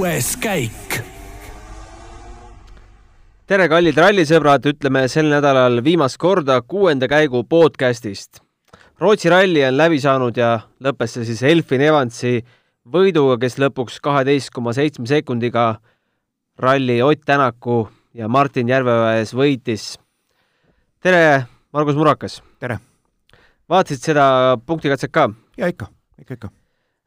kuues käik. tere, kallid rallisõbrad, ütleme sel nädalal viimast korda kuuenda käigu podcastist. Rootsi ralli on läbi saanud ja lõppes see siis Elfin Evansi võiduga, kes lõpuks kaheteist koma seitsme sekundiga ralli Ott Tänaku ja Martin Järveoja ees võitis. tere, Margus Murakas! tere! vaatasid seda punktikatset ka? ja ikka, ikka, ikka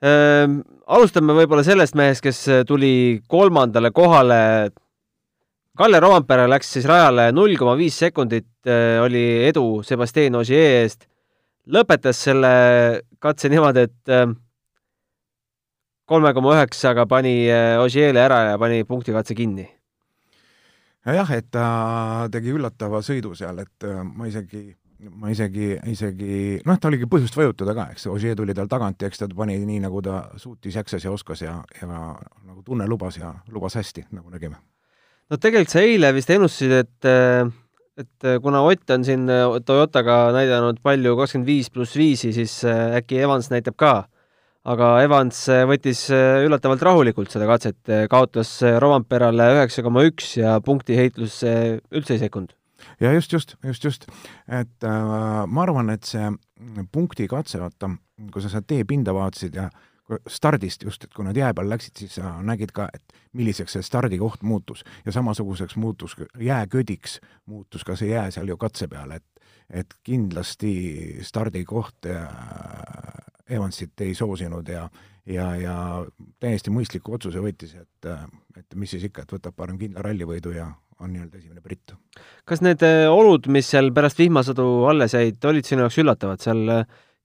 alustame võib-olla sellest mehest, kes tuli kolmandale kohale. Kalle Rompere läks siis rajale null koma viis sekundit eh, oli edu Sebastian Ogier eest. lõpetas selle katse niimoodi, et eh, kolme koma üheksaga pani Ogierile ära ja pani punktikatse kinni. jah, et ta tegi üllatava sõidu seal, et ma isegi ma isegi, isegi noh, ta oligi põhjust vajutada ka, eks, Ogier tuli tal tagant ja eks ta pani nii, nagu ta suutis, jaksas ja oskas ja, ja nagu tunne lubas ja lubas hästi, nagu nägime. no tegelikult sa eile vist ennustasid, et et kuna Ott on siin Toyotaga näidanud palju kakskümmend viis pluss viisi, siis äkki Evans näitab ka. aga Evans võttis üllatavalt rahulikult seda katset, kaotas Romamperale üheksa koma üks ja punktiheitlus üldse ei sekkunud ja just, just, just, just, et äh, ma arvan, et see punkti katse, vaata, kui sa seda teepinda vaatasid ja stardist just, et kui nad jää peal läksid, siis sa nägid ka, et milliseks see stardikoht muutus. Ja samasuguseks muutus jääködiks, muutus ka see jää seal ju katse peal, et et kindlasti stardikoht äh, Evansit ei soosinud ja ja, ja täiesti mõistliku otsuse võttis, et, et mis siis ikka, et võtab parem kindla rallivõidu ja on nii-öelda esimene britt. kas need äh, olud, mis seal pärast vihmasadu alles jäid, olid sinu jaoks üllatavad, seal äh,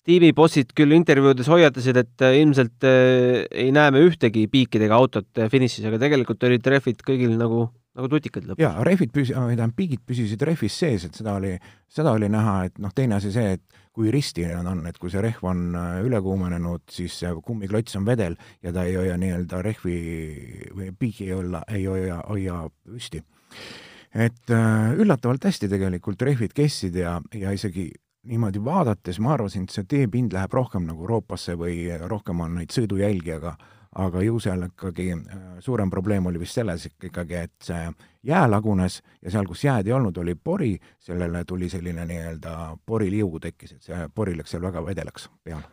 tiimibossid küll intervjuudes hoiatasid, et äh, ilmselt ei näe me ühtegi piikidega autot finišis, aga tegelikult olid rehvid kõigil nagu, nagu tutikad lõpuks. jaa, rehvid püsi-, tähendab, piigid püsisid rehvis sees, et seda oli, seda oli näha, et noh, teine asi see, et kui risti nad on, et kui see rehv on üle kuumenenud, siis kummiklots on vedel ja ta ei hoia nii-öelda rehvi või piiki ei olla, ei hoia, hoia püsti et äh, üllatavalt hästi tegelikult rehvid kestsid ja, ja isegi niimoodi vaadates ma arvasin, et see teepind läheb rohkem nagu Euroopasse või rohkem on neid sõidujälgi, aga aga ju seal ikkagi äh, suurem probleem oli vist selles ikkagi, et see jää lagunes ja seal, kus jääd ei olnud, oli pori, sellele tuli selline nii-öelda poriliu tekkis, et see pori läks seal väga vedelaks peale.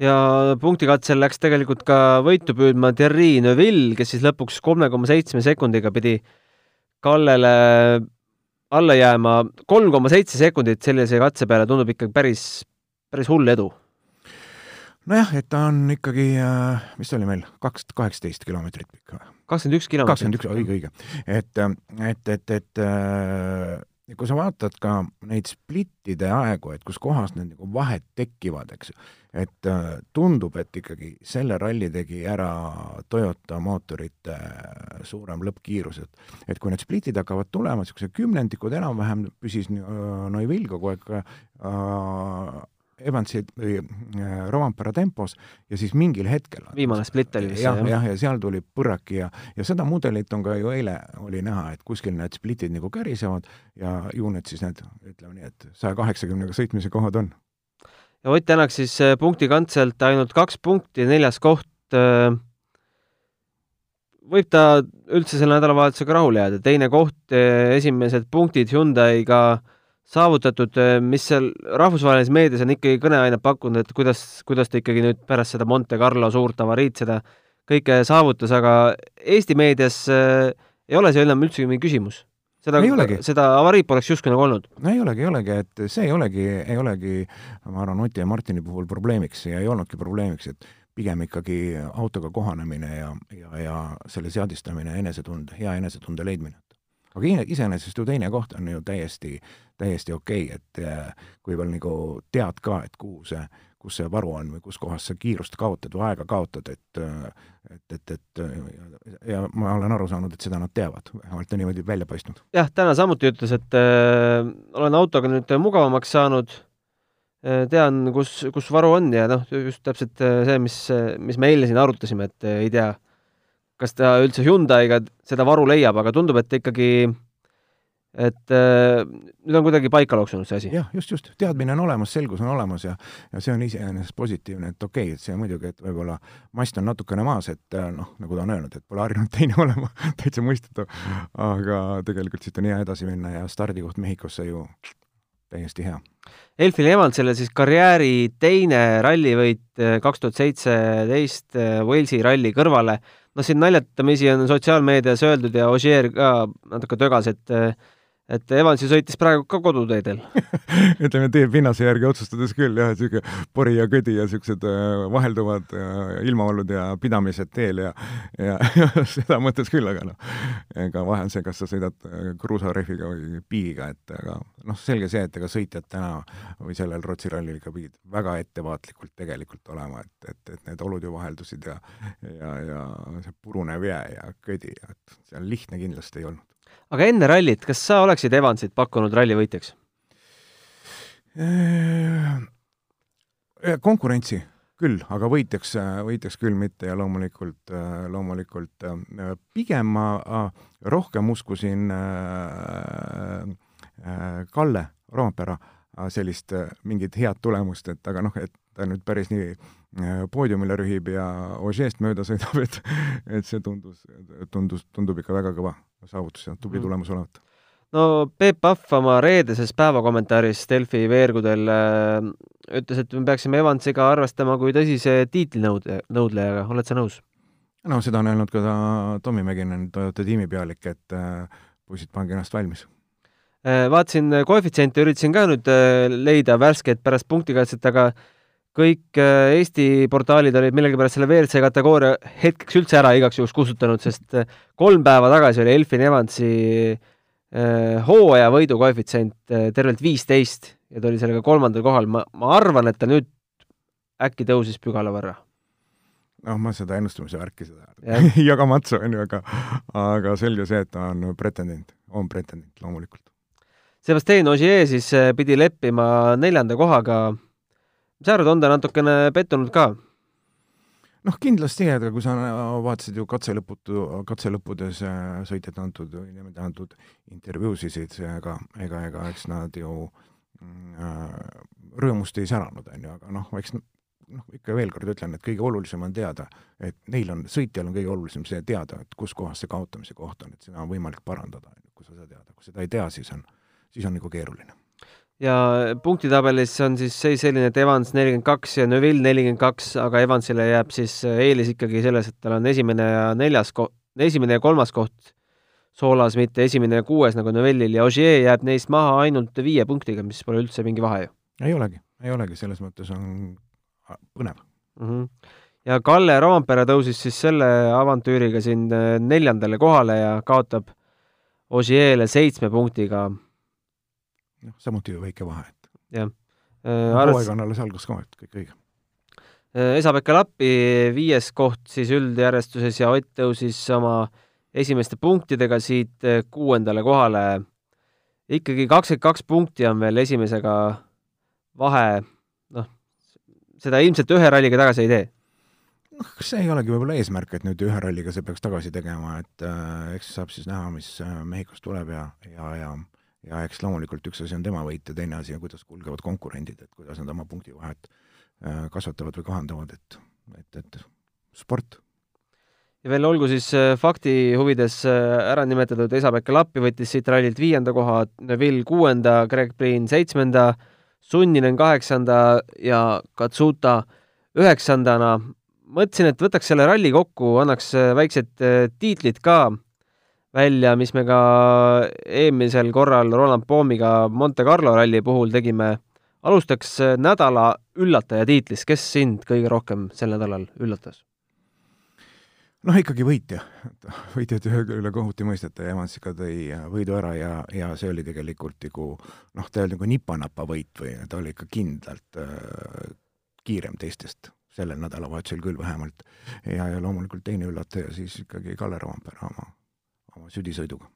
Ja punktikatsel läks tegelikult ka võitu püüdma Thierry Neuville, kes siis lõpuks kolme koma seitsme sekundiga pidi äh, Kallele alla jääma, kolm koma seitse sekundit sellise katse peale tundub ikkagi päris, päris hull edu. nojah, et ta on ikkagi, äh, mis ta oli meil, kaks, kaheksateist kilomeetrit pikk või? kakskümmend üks kilomeetrit. kakskümmend üks, õige, õige. et, et, et, et äh, ja kui sa vaatad ka neid splittide aegu, et kus kohas need nagu vahed tekivad, eks ju, et äh, tundub, et ikkagi selle ralli tegi ära Toyota mootorite äh, suurem lõppkiirus, et et kui need splitid hakkavad tulema, niisugused kümnendikud enam-vähem püsis äh, Neuville kogu aeg äh, Evansi või äh, Rovampere tempos ja siis mingil hetkel viimane split oli vist jah, jah, ja seal tuli põraki ja, ja seda mudelit on ka ju eile oli näha, et kuskil need splitid nagu kärisevad ja ju need siis need, ütleme nii, et saja kaheksakümnega sõitmise kohad on. ja Ott Tänak siis äh, punkti kantselt ainult kaks punkti, neljas koht. Äh, võib ta üldse selle nädalavahetusega rahule jääda, teine koht, esimesed punktid Hyundai'ga saavutatud, äh, mis seal rahvusvahelises meedias on ikkagi kõneainet pakkunud, et kuidas, kuidas ta ikkagi nüüd pärast seda Monte Carlo suurt avariid seda kõike saavutas, aga Eesti meedias äh, ei ole see enam üldse mingi küsimus. seda, seda avariid poleks justkui nagu olnud. no ei olegi, ei olegi, et see ei olegi, ei olegi, ma arvan, Oti ja Martini puhul probleemiks ja ei olnudki probleemiks, et pigem ikkagi autoga kohanemine ja, ja, ja selle seadistamine, enesetunde, hea enesetunde leidmine aga iseenesest ju teine koht on ju täiesti, täiesti okei okay,, et äh, kui veel nagu tead ka, et kuhu see, kus see varu on või kus kohas sa kiirust kaotad või aega kaotad, et äh, et, et, et ja ma olen aru saanud, et seda nad teavad, vähemalt on niimoodi välja paistnud. jah, täna samuti ütles, et äh, olen autoga nüüd mugavamaks saanud äh,, tean, kus, kus varu on ja noh, just täpselt see, mis, mis me eile siin arutasime, et ei tea äh, kas ta üldse Hyundai'ga seda varu leiab, aga tundub, et ikkagi et äh, nüüd on kuidagi paika loksunud see asi. jah, just, just, teadmine on olemas, selgus on olemas ja ja see on iseenesest positiivne, et okei okay,, et see muidugi, et võib-olla mast on natukene maas, et äh, noh, nagu ta on öelnud, et pole harjunud teine olema täitsa mõistetav, aga tegelikult siit on hea edasi minna ja stardikoht Mehhikosse ju täiesti hea. Elfil Evansile siis karjääri teine rallivõit äh, kaks tuhat seitseteist Walesi ralli kõrvale. Noh, siin naljatamisi on sotsiaalmeedias öeldud ja Ogier ka natuke tögas, et et Evansi sõitis praegu ka koduteedel. Ütleme, teepinnase järgi otsustades küll jah, et niisugune pori ja kõdi ja niisugused äh, vahelduvad äh, ilmaolud ja pidamised teel ja ja, seda mõttes küll, aga noh, ega vahe on see, kas sa sõidad äh, kruusarehviga või piigiga, et aga noh, selge see, et ega sõitjad täna või sellel Rootsi rallil ikka pidid väga ettevaatlikult tegelikult olema, et, et, et need olud ju vaheldusid ja ja, ja see purunev jää ja kõdi, et seal lihtne kindlasti ei olnud aga enne rallit, kas sa oleksid Evansit pakkunud ralli võitjaks? Äh, konkurentsi küll, aga võitjaks, võitjaks küll mitte ja loomulikult, loomulikult pigem ma rohkem uskusin äh, Kalle Roompere sellist mingit head tulemust, et aga noh, et ta nüüd päris nii poodiumile rühib ja Ožeest mööda sõidab, et et see tundus, tundus, tundub ikka väga kõva saavutus ja tubli mm. tulemus olevat. no Peep Pahv oma reedeses päevakommentaaris Delfi veergudel äh, ütles, et me peaksime Evansiga arvestama kui tõsise tiitlinõude, nõudlejaga, oled sa nõus? no seda on öelnud ka ta Tommy Mäkinen, Toyota tiimipealik, et äh, poisid, pange ennast valmis äh,. Vaatasin koefitsiente, üritasin ka nüüd äh, leida värsket pärast punktikaitset, aga kõik äh, Eesti portaalid olid millegipärast selle WRC kategooria hetkeks üldse ära igaks juhuks kustutanud, sest äh, kolm päeva tagasi oli Elfin Evansi äh, hooaja võidu koefitsient tervelt viisteist ja ta oli sellega kolmandal kohal, ma, ma arvan, et ta nüüd äkki tõusis pügala võrra. noh, ma seda ennustamise värki, seda ei jaga matsu, on ju, aga aga selge see, et ta on pretendent, on pretendent loomulikult. Sebastian Ogier siis pidi leppima neljanda kohaga sa arvad, on ta natukene pettunud ka? noh, kindlasti, aga kui sa vaatasid ju katselõputu, katselõppudes äh, sõitjate antud või niimoodi antud intervjuusisid, ega, ega, ega eks nad ju mm, äh, rõõmust ei säranud, on ju, aga noh, eks noh, ikka veel kord ütlen, et kõige olulisem on teada, et neil on, sõitjal on kõige olulisem see teada, et kus kohas see kaotamise koht on, et seda on võimalik parandada, kui sa seda tead, kui seda ei tea, siis on, siis on nagu keeruline ja punktitabelis on siis seis selline, et Evans nelikümmend kaks ja Neville nelikümmend kaks, aga Evansile jääb siis eelis ikkagi selles, et tal on esimene ja neljas koht, esimene ja kolmas koht soolas, mitte esimene ja kuues nagu Neville'il ja Ogier jääb neist maha ainult viie punktiga, mis pole üldse mingi vahe ju. ei olegi, ei olegi, selles mõttes on põnev mm. -hmm. ja Kalle Roompere tõusis siis selle avantüüriga siin neljandale kohale ja kaotab Ogier'le seitsme punktiga noh, samuti ju väike vahe, et jah äh,. hooaeg on alles algas ka, et kõik õige äh,. Esa-Pekka Lappi viies koht siis üldjärjestuses ja Ott tõusis oma esimeste punktidega siit äh, kuuendale kohale. ikkagi kakskümmend kaks punkti on veel esimesega vahe, noh, seda ilmselt ühe ralliga tagasi ei tee noh, see ei olegi võib-olla eesmärk, et nüüd ühe ralliga see peaks tagasi tegema, et äh, eks saab siis näha, mis äh, Mehhikost tuleb ja, ja, ja ja eks loomulikult üks asi on tema võit ja teine asi on, kuidas kulgevad konkurendid, et kuidas nad oma punktivahet äh, kasvatavad või kahandavad, et, et, et sport. ja veel olgu siis äh, fakti huvides äh, ära nimetatud, Esa-Pekka Lappi võttis siit rallilt viienda koha, Neville kuuenda, Greg Priin seitsmenda, Sunninen kaheksanda ja Katsuta üheksandana. mõtlesin, et võtaks selle ralli kokku, annaks väiksed tiitlid ka välja, mis me ka eelmisel korral Roland Poomiga Monte Carlo ralli puhul tegime. alustaks nädala üllataja tiitlis, kes sind kõige rohkem sel nädalal üllatas? noh, ikkagi võitja, võitjat ühe üle kohut ei mõisteta ja Evans ikka tõi võidu ära ja, ja see oli tegelikult nagu noh, ta olnud nagu nipa-napa võit või ta oli ikka kindlalt äh, kiirem teistest sellel nädalavahetusel küll vähemalt. ja, ja loomulikult teine üllataja siis ikkagi Kalle Roompere oma oma südisõiduga.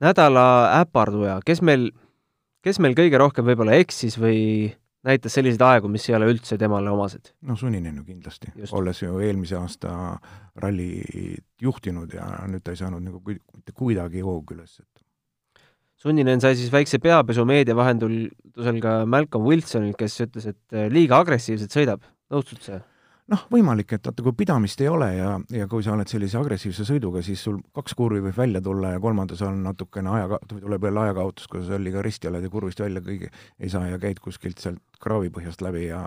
nädala äparduja, kes meil, kes meil kõige rohkem võib-olla eksis või näitas selliseid aegu, mis ei ole üldse temale omased? no Suninen ju kindlasti, olles ju eelmise aasta rallit juhtinud ja nüüd ta ei saanud nagu mitte kuidagi hoogu üles, et Sunninen sai siis väikse peapesu meedia vahendusel ka Malcolm Wilsonilt, kes ütles, et liiga agressiivselt sõidab. nõustud sa? Noh, võimalik, et vaata, kui pidamist ei ole ja, ja kui sa oled sellise agressiivse sõiduga, siis sul kaks kurvi võib välja tulla ja kolmandas on natukene aja, tuleb jälle ajakaotus, kui sa liiga risti oled ja kurvist välja kõigi ei saa ja käid kuskilt sealt kraavipõhjast läbi ja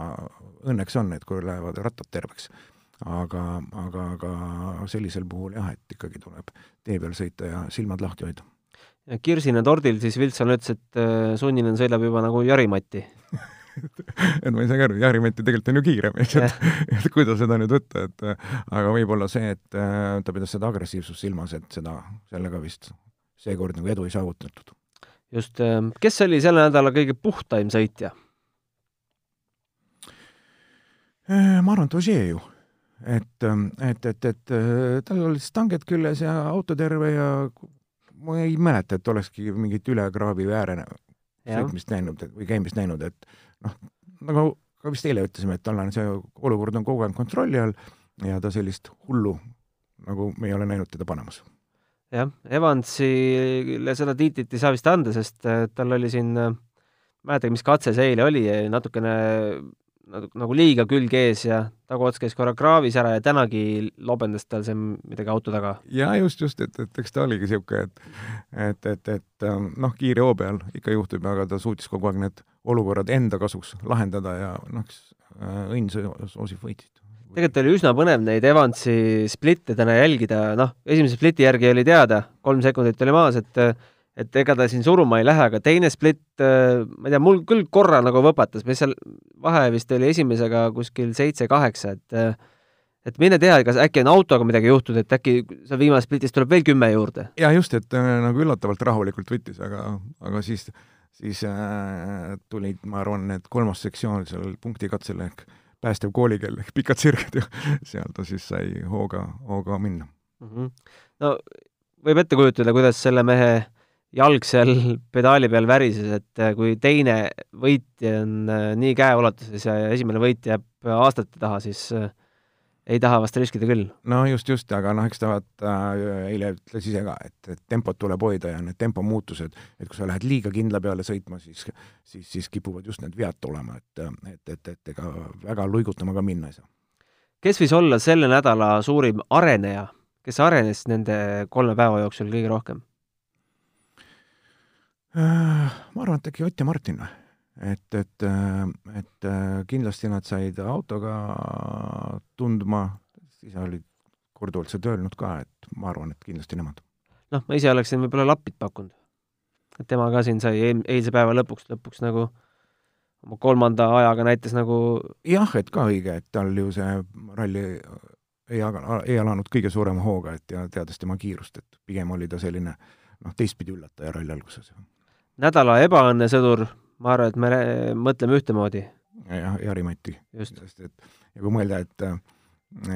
õnneks on, et kui lähevad rattad terveks. aga, aga, aga sellisel puhul jah, et ikkagi tuleb tee peal sõita ja silmad lahti hoida. ja Kirsina tordil siis Viltson ütles, et äh, sunninen sõidab juba nagu Jari-Mati et ma ei saa ka aru, Jari-Mati tegelikult on ju kiirem, et, et kuidas seda nüüd võtta, et aga võib-olla see, et äh, ta pidas seda agressiivsust silmas, et seda, sellega vist seekord nagu edu ei saavutatud. just, äh, kes oli selle nädala kõige puhtaim sõitja? Äh, ma arvan, et Ožee ju. et, et, et, et tal olid stanged küljes ja auto terve ja ma ei mäleta, et olekski mingit üle kraavi või ääre sõitmist näinud või käimist näinud, et noh, nagu ka vist eile ütlesime, et tal on see olukord on kogu aeg kontrolli all ja ta sellist hullu nagu me ei ole näinud teda panemas. jah, Evansile seda tiitlit ei saa vist anda, sest äh, tal oli siin, äh, mäletage, mis katse see eile oli, natukene nagu liiga külg ees ja taguots käis korra kraavis ära ja tänagi lobendas tal see midagi auto taga. ja just, just, et, et eks ta oligi niisugune, et et, et, et ähm, noh, kiire hoo peal ikka juhtub, aga ta suutis kogu aeg need olukorrad enda kasuks lahendada ja noh, äh, õnn soosib võitjit. tegelikult oli üsna põnev neid Evansi splitte täna jälgida, noh, esimese spliti järgi oli teada, kolm sekundit oli maas, et et ega ta siin suruma ei lähe, aga teine split, äh, ma ei tea, mul küll korra nagu võpatas, mis seal vahe vist oli esimesega kuskil seitse-kaheksa, et äh, et mine tea, kas äkki on autoga midagi juhtunud, et äkki seal viimases splitis tuleb veel kümme juurde? jaa, just, et äh, nagu üllatavalt rahulikult võttis, aga, aga siis, siis äh, tulid, ma arvan, need kolmas sektsioon seal punktikatsel ehk päästev koolikell ehk pikad sirged ja seal ta siis sai hooga, hooga minna mm. -hmm. no võib ette kujutada, kuidas selle mehe jalg seal pedaali peal värises, et äh, kui teine võitja on äh, nii käeulatuses ja esimene võit jääb aastate taha, siis äh, ei taha vast riskida küll. no just, just, aga noh, eks ta vaata eile ütles ise ka, et, et tempot tuleb hoida ja need tempomuutused, et kui sa lähed liiga kindla peale sõitma, siis, siis, siis kipuvad just need vead tulema, et, et, et, et ega väga luigutama ka minna ei saa. kes võis olla selle nädala suurim areneja, kes arenes nende kolme päeva jooksul kõige rohkem? Ma arvan, et äkki Ott ja Martin või? et, et, äh, et äh, kindlasti nad said autoga tundma, ise olid korduvalt seda öelnud ka, et ma arvan, et kindlasti nemad. noh, ma ise oleksin võib-olla Lappit pakkunud. et tema ka siin sai eilse päeva lõpuks, lõpuks nagu oma kolmanda ajaga näitas nagu jah, et ka õige, et tal ju see ralli ei, ei alanud kõige suurema hooga, et ja teades tema kiirust, et pigem oli ta selline noh, teistpidi üllataja ralli alguses nädala ebaõnnesõdur, ma arvan, et me mõtleme ühtemoodi. jah, Jari-Mati. sest et ja kui mõelda, et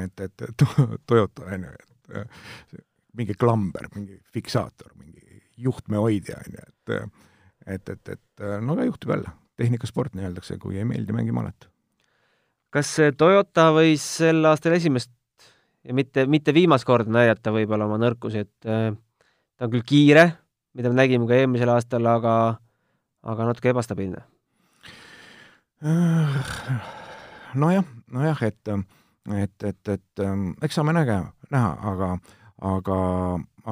et, et, et Toyota on ju, et mingi klamber, mingi fiksaator, mingi juhtmehoidja on ju, et et, et, et no aga juhtub jälle, tehnikasport, nii öeldakse, kui ei meeldi, mängi malet. kas Toyota võis sel aastal esimest ja mitte, mitte viimast korda näidata võib-olla oma nõrkusi, et ta on küll kiire, mida me nägime ka eelmisel aastal, aga, aga natuke ebastabiilne. nojah, nojah, et, et, et, et eks saame näge, näha, aga, aga,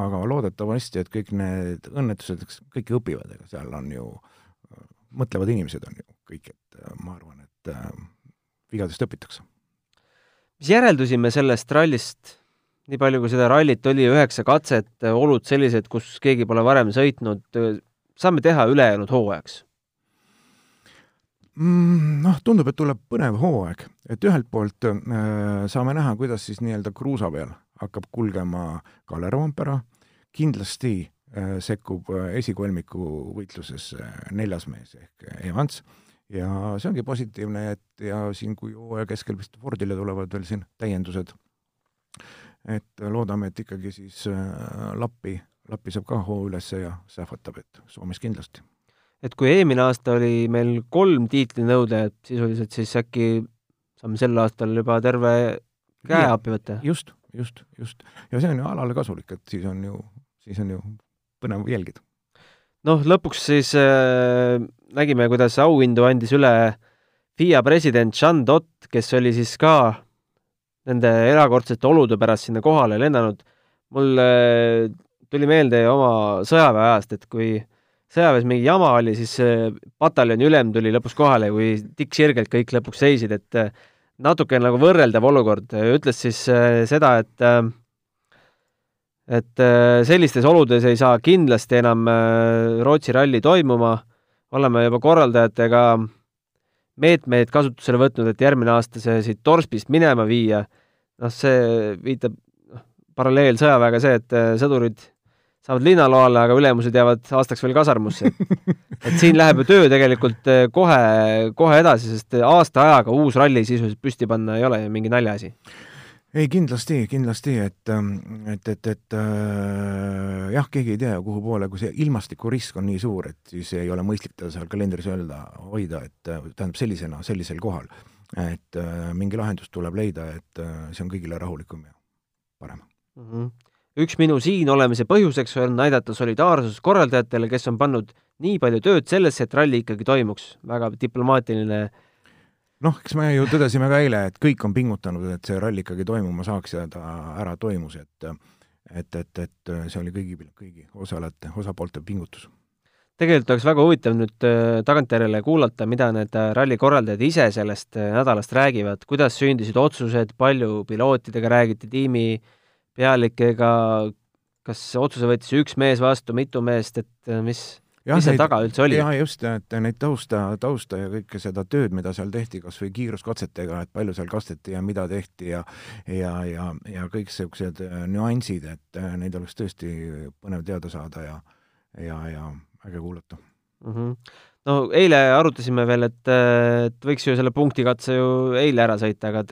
aga loodetavasti, et kõik need õnnetused, eks kõik õpivad, ega seal on ju, mõtlevad inimesed on ju kõik, et ma arvan, et äh, vigadest õpitakse. mis järeldusi me sellest rallist nii palju, kui seda rallit oli, üheksa katset, olud sellised, kus keegi pole varem sõitnud, saame teha ülejäänud hooajaks? Mm, noh, tundub, et tuleb põnev hooaeg, et ühelt poolt äh, saame näha, kuidas siis nii-öelda kruusa peal hakkab kulgema Kalle Roompere, kindlasti äh, sekkub äh, esikolmiku võitlusesse neljas mees ehk Evans. Ja see ongi positiivne, et ja siin, kui hooaja keskel vist Fordile tulevad veel siin täiendused et loodame, et ikkagi siis äh, Lappi, Lappi saab ka hoo üles ja sähvatab, et Soomes kindlasti. et kui eelmine aasta oli meil kolm tiitlinõudajat sisuliselt, siis äkki saame sel aastal juba terve käe appi võtta? just, just, just. ja see on ju alale kasulik, et siis on ju, siis on ju põnev jälgida. noh, lõpuks siis äh, nägime, kuidas auhindu andis üle FIA president Jean Dott, kes oli siis ka nende erakordsete olude pärast sinna kohale lennanud. mul äh, tuli meelde oma sõjaväe ajast, et kui sõjaväes mingi jama oli, siis pataljoni ülem tuli lõpus kohale, kui tikksirgelt kõik lõpuks seisid, et äh, natuke nagu võrreldav olukord, ütles siis äh, seda, et äh, et äh, sellistes oludes ei saa kindlasti enam Rootsi ralli toimuma, oleme juba korraldajatega meetmeid kasutusele võtnud, et järgmine aasta see siit Torspist minema viia, noh, see viitab noh, paralleel sõjaväega see, et sõdurid saavad linnaloale, aga ülemused jäävad aastaks veel kasarmusse. et siin läheb ju töö tegelikult eh, kohe, kohe edasi, sest aasta ajaga uus ralli sisuliselt püsti panna ei ole ju mingi naljaasi. Ei, kindlasti, kindlasti, et, ähm, et, et, et äh, jah, keegi ei tea, kuhu poole, kui see ilmastikurisk on nii suur, et siis ei ole mõistlik teda seal kalendris öelda, hoida, et äh, tähendab sellisena, sellisel kohal. et äh, mingi lahendus tuleb leida, et äh, see on kõigile rahulikum ja parem mm. -hmm üks minu siin olemise põhjuseks on näidata solidaarsust korraldajatele, kes on pannud nii palju tööd sellesse, et ralli ikkagi toimuks. väga diplomaatiline noh, eks me ju tõdesime ka eile, et kõik on pingutanud, et see ralli ikkagi toimuma saaks ja ta ära toimus, et et, et, et see oli kõigi, kõigi osalejate, osapoolte pingutus. tegelikult oleks väga huvitav nüüd äh, tagantjärele kuulata, mida need äh, ralli korraldajad ise sellest äh, nädalast räägivad, kuidas sündisid otsused, palju pilootidega räägiti, tiimi pealikega, kas otsuse võttis üks mees vastu, mitu meest, et mis, mis seal taga üldse oli? jaa, just, et neid tausta, tausta ja kõike seda tööd, mida seal tehti, kas või kiiruskatsetega, et palju seal kasteti ja mida tehti ja ja, ja, ja kõik niisugused äh, nüansid, et äh, neid oleks tõesti põnev teada saada ja ja, ja äge kuulata mm. -hmm. no eile arutasime veel, et, et võiks ju selle punktikatse ju eile ära sõita, aga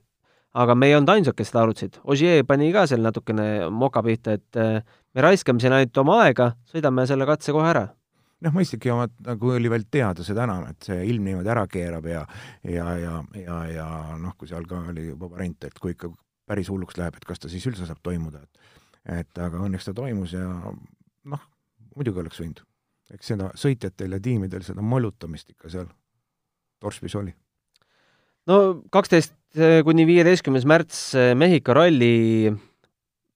aga me ei olnud ainsad, kes seda arutasid. Ogier pani ka seal natukene moka pihta, et äh, me raiskame siin ainult oma aega, sõidame selle katse kohe ära noh, mõistlik ja nagu oli veel teada seda enam, et see ilm niimoodi ära keerab ja ja, ja, ja, ja noh, kui seal ka oli juba variant, et kui ikka päris hulluks läheb, et kas ta siis üldse saab toimuda, et et aga õnneks ta toimus ja noh, muidugi oleks võinud. eks seda sõitjatel ja tiimidel seda mollutamist ikka seal Torspis oli. no kaksteist kuni viieteistkümnes märts eh, Mehhiko ralli,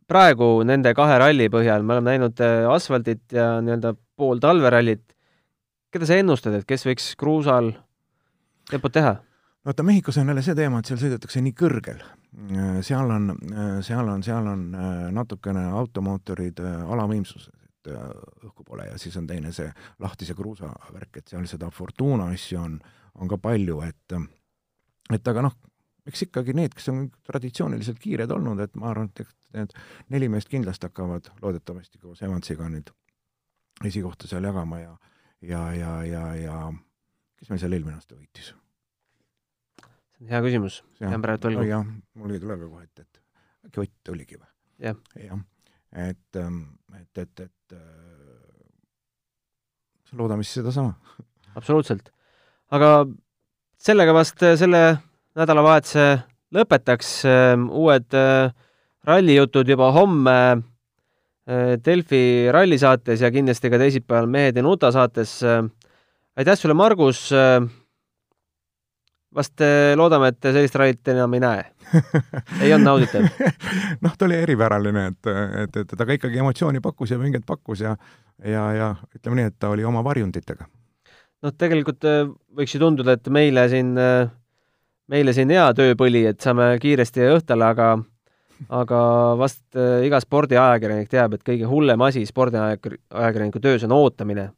praegu nende kahe ralli põhjal me oleme näinud eh, asfaldit ja nii-öelda pool talverallit. keda sa ennustad, et kes võiks kruusal tempot teha? vaata, Mehhikos on jälle see teema, et seal sõidetakse nii kõrgel. seal on, seal on, seal on natukene automootorid alavõimsuses, et õhku pole ja siis on teine see lahtise kruusa värk, et seal seda Fortuna asju on, on ka palju, et et aga noh, eks ikkagi need, kes on traditsiooniliselt kiired olnud, et ma arvan, et need neli meest kindlasti hakkavad loodetavasti koos Evansiga nüüd esikohta seal jagama ja ja, ja, ja, ja kes meil seal eelmine aasta võitis? see on hea küsimus, jään praegu võlgu. jah, mul ei tule ka kohe ette, et äkki Ott oligi või? jah ja,. et, ähm, et, et, et äh, loodame siis sedasama. absoluutselt. aga sellega vast selle nädalavahetuse lõpetaks, ähm, uued äh, rallijutud juba homme äh, Delfi rallisaates ja kindlasti ka teisipäeval Mehed ei nuta saates. aitäh sulle, Margus! vast äh, loodame, et sellist rallit enam ei näe ei olnud nauditav noh, ta oli eripäraline, et, et, et ta ka ikkagi emotsiooni pakkus ja vinget pakkus ja ja, ja ütleme nii, et ta oli oma varjunditega. noh, tegelikult võiks ju tunduda, et meile siin äh, meile siin hea tööpõli, et saame kiiresti õhtule, aga aga vast äh, iga spordiajakirjanik teab, et kõige hullem asi spordiajakirjaniku töös on ootamine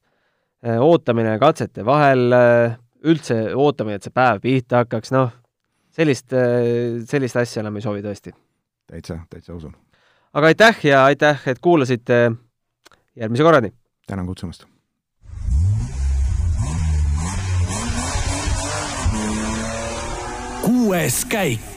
äh,. ootamine katsete vahel äh,, üldse ootamine, et see päev pihta hakkaks, noh, sellist äh,, sellist asja enam ei soovi tõesti. täitsa, täitsa usun. aga aitäh ja aitäh, et kuulasite, järgmise korrani! tänan kutsumast! kuues käik